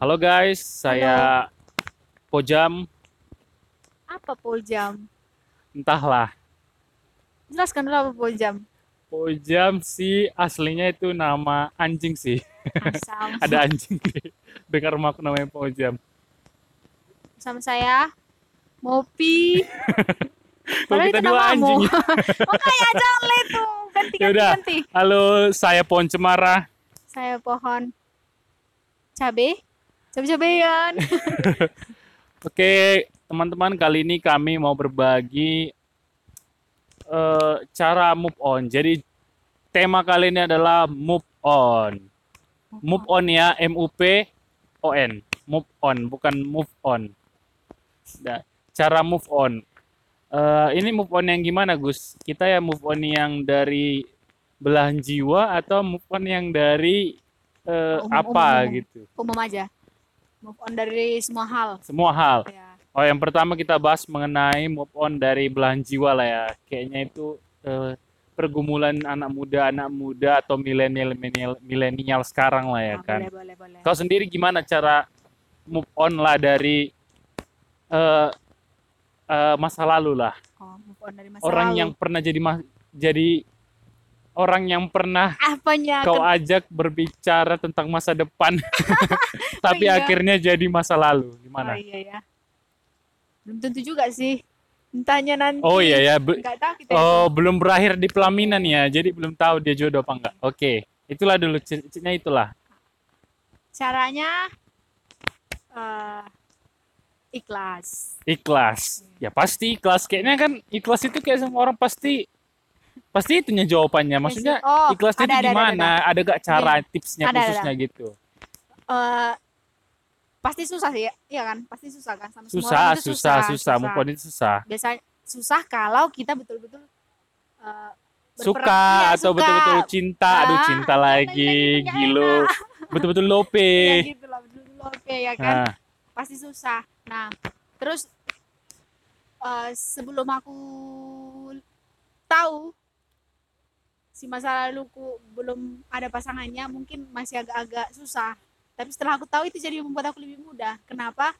Halo guys, saya Pojam. Apa pojam? Entahlah, Jelaskan dulu apa pojam. Pojam sih aslinya itu nama anjing sih. Asam. Ada anjing di dekat rumahku namanya Pojam. Sama saya Mopi. Kalau kita itu dua anjing. Makanya jangan itu. Ganti ganti Yaudah. ganti. Halo, saya Pohon Cemara. Saya pohon cabe. Cabe-cabean. Oke, teman-teman, kali ini kami mau berbagi eh, cara move on. Jadi tema kali ini adalah move on. Move on ya, M U P O N. Move on, bukan move on. Nah, cara move on. Eh, ini move on yang gimana, Gus? Kita ya move on yang dari belahan jiwa atau move on yang dari eh, Umum, apa umum, umum. gitu? Umum aja. Move on dari semua hal. Semua hal. Ya. Oh, yang pertama kita bahas mengenai move on dari belahan jiwa lah ya. Kayaknya itu eh, pergumulan anak muda, anak muda atau milenial milenial milenial sekarang lah ya Ah, kan. Boleh, boleh, boleh. Kau sendiri gimana cara move on lah dari eh, eh, masa lalu lah. Oh, move on dari masa Orang lalu. yang pernah jadi jadi orang yang pernah apanya? kau ajak berbicara tentang masa depan, tapi iya. akhirnya jadi masa lalu. Oh Gimana? iya ya. Belum tentu juga sih. Entahnya nanti. Oh iya ya, be- Enggak tahu kita. Oh, belum berakhir di pelaminan ya, jadi belum tahu dia jodoh apa enggak. Oke, itulah dulu ciri-cirinya itulah. Caranya eh ikhlas. Ikhlas. Ya pasti ikhlas. Kayaknya kan ikhlas itu kayak semua orang pasti pasti itunya jawabannya. Maksudnya Oh, ikhlasnya ada, itu ada, ada, gimana? Ada, gak cara tipsnya Ada, ada, khususnya gitu? Eh, pasti susah sih ya, iya kan? Pasti susah kan sama semua Susah, orang itu susah, susah, Move on itu susah. Biasanya susah kalau kita betul-betul eh, Suka iya, atau betul-betul cinta, aduh Ah, cinta iya, lagi, gilo. Betul-betul lope. Iya gitu lah, betul-betul oke ya kan? Nah, Pasti susah. Nah, terus eh, sebelum aku tahu si masa laluku belum ada pasangannya, mungkin masih agak-agak susah. Tapi setelah aku tahu itu jadi membuat aku lebih mudah. Kenapa?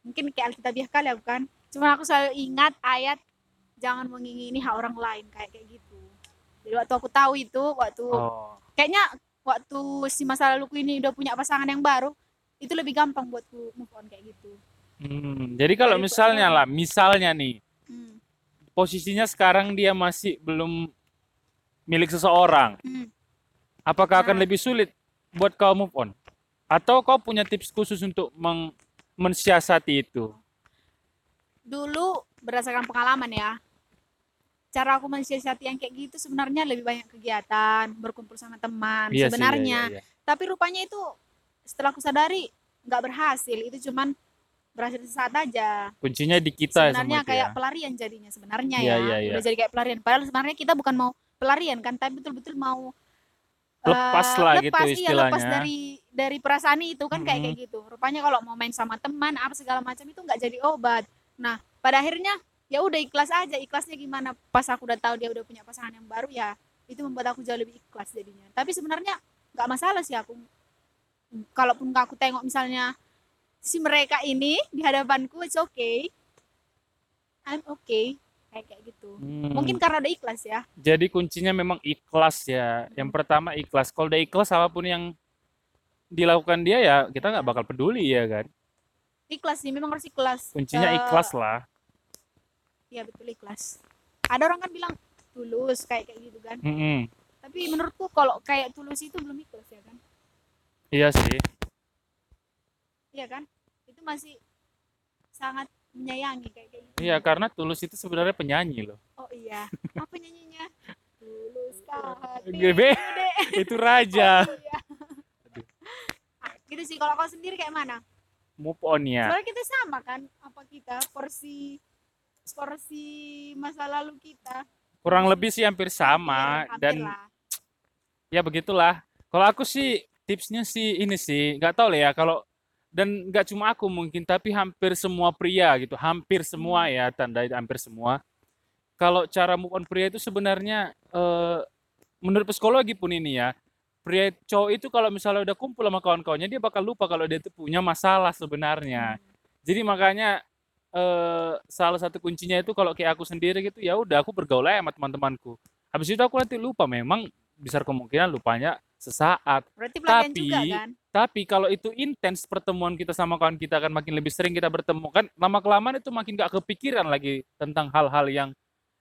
Mungkin kayak Alkitabiah kali ya bukan? Cuma aku selalu ingat ayat jangan mengingini hak orang lain kayak kayak gitu. Jadi waktu aku tahu itu, waktu oh. kayaknya waktu si masa laluku ini udah punya pasangan yang baru, itu lebih gampang buatku move on kayak gitu. Hmm, jadi kalau Dari- misalnya lah, misalnya nih, Hmm. posisinya sekarang dia masih belum milik seseorang, Hmm. apakah akan Nah. lebih sulit buat kau move on? Atau kau punya tips khusus untuk meng- mensiasati itu? Dulu berdasarkan pengalaman ya, cara aku mensiasati yang kayak gitu sebenarnya lebih banyak kegiatan, berkumpul sama teman Iya sih, sebenarnya. iya, iya, iya. Tapi rupanya itu setelah aku sadari nggak berhasil, itu cuman berhasil sesaat aja. Kuncinya di kita sebenarnya semua itu kayak ya. pelarian jadinya sebenarnya Iya, ya. iya, iya. Udah jadi kayak pelarian. Padahal sebenarnya kita bukan mau pelarian kan, tapi betul-betul mau Lepas eh, lah gitu lepas, iya, lepas istilahnya. dari dari perasaan itu kan kayak Mm-mm. kayak gitu. Rupanya kalau mau main sama teman apa segala macam itu nggak jadi obat. Nah, pada akhirnya ya udah ikhlas aja. Ikhlasnya gimana? Pas aku udah tahu dia udah punya pasangan yang baru ya, itu membuat aku jauh lebih ikhlas jadinya. Tapi sebenarnya nggak masalah sih aku. Kalaupun nggak aku tengok misalnya si mereka ini di hadapanku, it's okay. I'm okay. Kayak kayak gitu. Hmm, Mungkin karena udah ikhlas ya. jadi kuncinya memang ikhlas ya. Yang pertama ikhlas. Kalau udah ikhlas apa pun yang dilakukan dia ya kita nggak bakal peduli ya kan. Ikhlas sih, memang harus ikhlas. Kuncinya Eh, ikhlas lah. Iya betul ikhlas. Ada orang kan bilang tulus kayak kayak gitu kan. Mm-mm. Tapi menurutku kalau kayak tulus itu belum ikhlas ya kan. Iya sih. Iya kan? Itu masih sangat menyayangi kayak kayak gitu. Iya karena tulus itu sebenarnya penyanyi loh. Oh iya. Apa nyanyinya? Tulus hati. Dek. itu raja. Oh, iya. Ah, gitu sih kalau kau sendiri kayak mana? Move on ya. Sebenarnya kita sama kan? Apa kita porsi porsi masa lalu kita Kurang lebih sih hampir sama Hampir- hampir dan lah. ya begitulah. Kalau aku sih tipsnya sih ini sih nggak tahu lah ya kalau dan nggak cuma aku mungkin tapi hampir semua pria gitu hampir semua ya tanda itu hampir semua kalau cara move on pria itu sebenarnya eh, menurut psikologi pun ini ya pria cowok itu kalau misalnya udah kumpul sama kawan-kawannya dia bakal lupa kalau dia tuh punya masalah sebenarnya. Hmm. Jadi makanya eh salah satu kuncinya itu kalau kayak aku sendiri gitu ya udah aku bergaul aja sama teman-temanku. Habis itu aku nanti lupa memang besar kemungkinan lupanya sesaat. Berarti Tapi- juga kan? Tapi kalau itu intens pertemuan kita sama kawan kita kan makin lebih sering kita bertemu kan lama kelamaan itu makin gak kepikiran lagi tentang hal-hal yang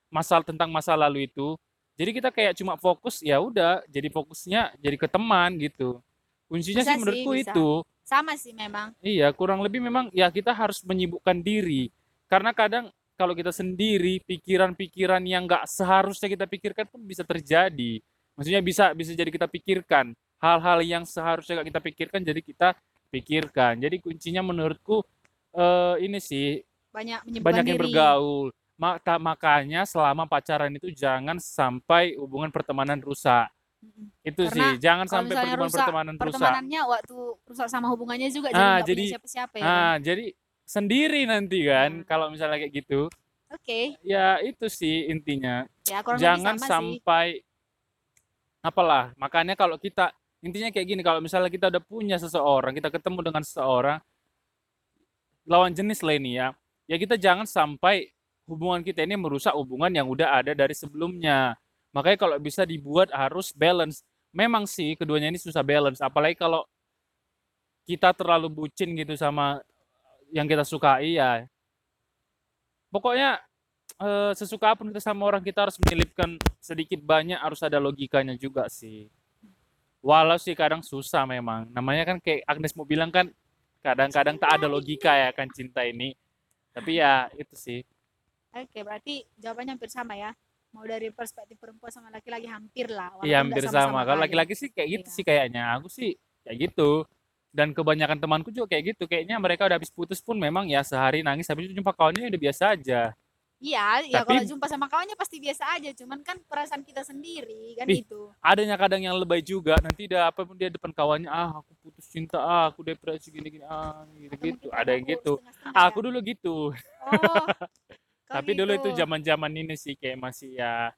masalah tentang masa lalu itu. Jadi kita kayak cuma fokus ya udah jadi fokusnya jadi ke teman gitu. Kuncinya Bisa sih sih, menurutku bisa. itu. Sama sih memang. Iya, kurang lebih memang ya kita harus menyibukkan diri. Karena kadang kalau kita sendiri pikiran-pikiran yang nggak seharusnya kita pikirkan pun bisa terjadi. Maksudnya bisa bisa jadi kita pikirkan hal-hal yang seharusnya kita pikirkan jadi kita pikirkan. Jadi kuncinya menurutku eh, ini sih Banyak banyak yang diri. bergaul. Maka, makanya selama pacaran itu jangan sampai hubungan pertemanan rusak. Itu Karena sih, jangan sampai hubungan rusak, pertemanan rusak. Pertemanannya waktu rusak sama hubungannya juga jadi Ah, jadi- siapa-siapa ya. kan? Nah, jadi sendiri nanti kan Hmm. kalau misalnya kayak gitu. Oke, Ya itu sih intinya. ya Jangan sama sih. sampai apalah. Makanya kalau kita intinya kayak gini, kalau misalnya kita udah punya seseorang, kita ketemu dengan seseorang lawan jenis lain ya, ya kita jangan sampai hubungan kita ini merusak hubungan yang udah ada dari sebelumnya. Makanya kalau bisa dibuat harus balance. Memang sih keduanya ini susah balance, apalagi kalau kita terlalu bucin gitu sama yang kita sukai ya. Pokoknya eh, sesuka apa pun kita sama orang kita harus menyelipkan sedikit banyak harus ada logikanya juga sih. Walau sih kadang susah memang. Namanya kan kayak Agnes mau bilang kan kadang-kadang tak ada logika ya kan cinta ini. Tapi ya itu sih. Oke, berarti jawabannya hampir sama ya. Mau dari perspektif perempuan sama laki-laki hampir lah. Iya hampir sama-sama sama. Kalau laki-laki sih kayak gitu Iya. sih kayaknya. Aku sih kayak gitu. Dan kebanyakan temanku juga kayak gitu. Kayaknya mereka udah habis putus pun memang ya sehari nangis habis itu jumpa kawannya udah biasa aja. Iya, ya kalau jumpa sama kawannya pasti biasa aja. Cuman kan perasaan kita sendiri kan Ih, itu. adanya kadang yang lebay juga nanti dia apa pun dia depan kawannya ah aku putus cinta ah aku depresi gini gini ah gitu Atau gitu ada yang gitu setengah-setengah aku ya. dulu gitu Oh, tapi dulu itu gitu. zaman zaman ini sih kayak masih ya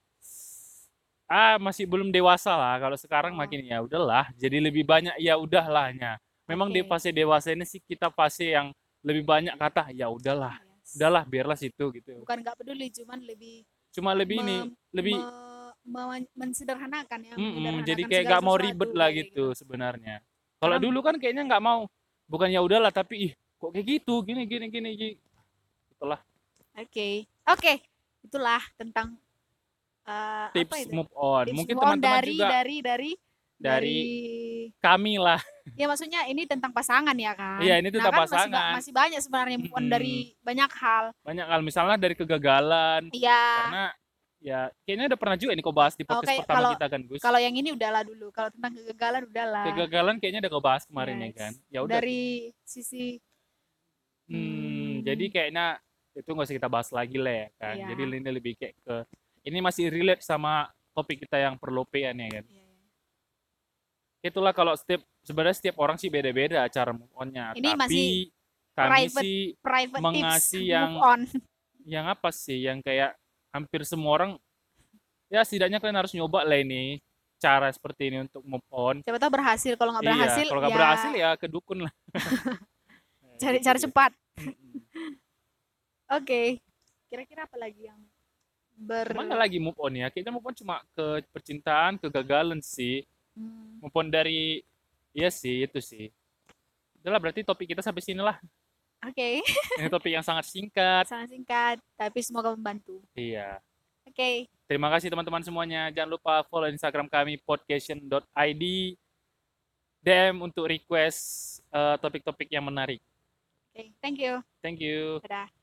ah masih belum dewasa lah kalau sekarang Oh. makin ya udahlah jadi lebih banyak ya udahlahnya memang di Oke. fase dewasa ini sih kita fase yang lebih banyak kata ya udahlah Yes. Udahlah biarlah situ gitu Bukan nggak peduli, cuman lebih cuma lebih ini mem- lebih me- me- mensederhanakan ya. Mm-mm, menyederhanakan jadi kayak segala gak mau ribet lah kayak gitu sebenarnya. Kalau dulu kan kayaknya nggak mau, bukan ya udahlah tapi ih kok kayak gitu, gini gini gini gini. Itulah Oke, oke, itulah tentang apa tips itu? move on. Tips Mungkin teman-teman dari, juga dari dari dari kami lah. Ya maksudnya ini tentang pasangan ya kan? Iya, ini tentang nah, kan masih ba- pasangan. Masih, banyak sebenarnya on Mm-mm. dari banyak hal. Banyak hal misalnya dari kegagalan Iya. karena ya kayaknya udah pernah juga ini kau bahas di podcast Oke, pertama kalau- kita kan Gus. Kalau yang ini udahlah dulu. Kalau tentang kegagalan udahlah. Kegagalan kayaknya udah kau bahas kemarin ya Yes. kan. Ya udah. Dari sisi Hmm, Hmm. jadi kayaknya itu nggak usah kita bahas lagi lah ya kan. Iya. Jadi ini lebih kayak ke ini masih relate sama topik kita yang perlopean ya kan. Iya, iya. itulah kalau setiap sebenarnya setiap orang sih beda-beda cara move on-nya. Ini Tapi masih kami private sih private tips Mengasih move yang- on. yang apa sih yang kayak hampir semua orang ya setidaknya kalian harus nyoba lah ini cara seperti ini untuk move on. Siapa tahu berhasil. Kalau nggak iya, berhasil, kalau nggak ya berhasil ya ke dukun lah. cari Gitu cara sih. cepat. Mm-mm. Oke. Kira-kira apa lagi yang ber Mana lagi move on ya? Kayaknya move on cuma ke percintaan, kegagalan sih. Hmm, Move on dari Iya sih, itu sih. Udahlah berarti topik kita sampai sini lah. Oke, Ini topik yang sangat singkat. sangat singkat, tapi semoga membantu. Iya. Oke, Terima kasih teman-teman semuanya. Jangan lupa follow Instagram kami podcast.id. DM untuk request eh, topik-topik yang menarik. oke, thank you. Thank you. Dadah.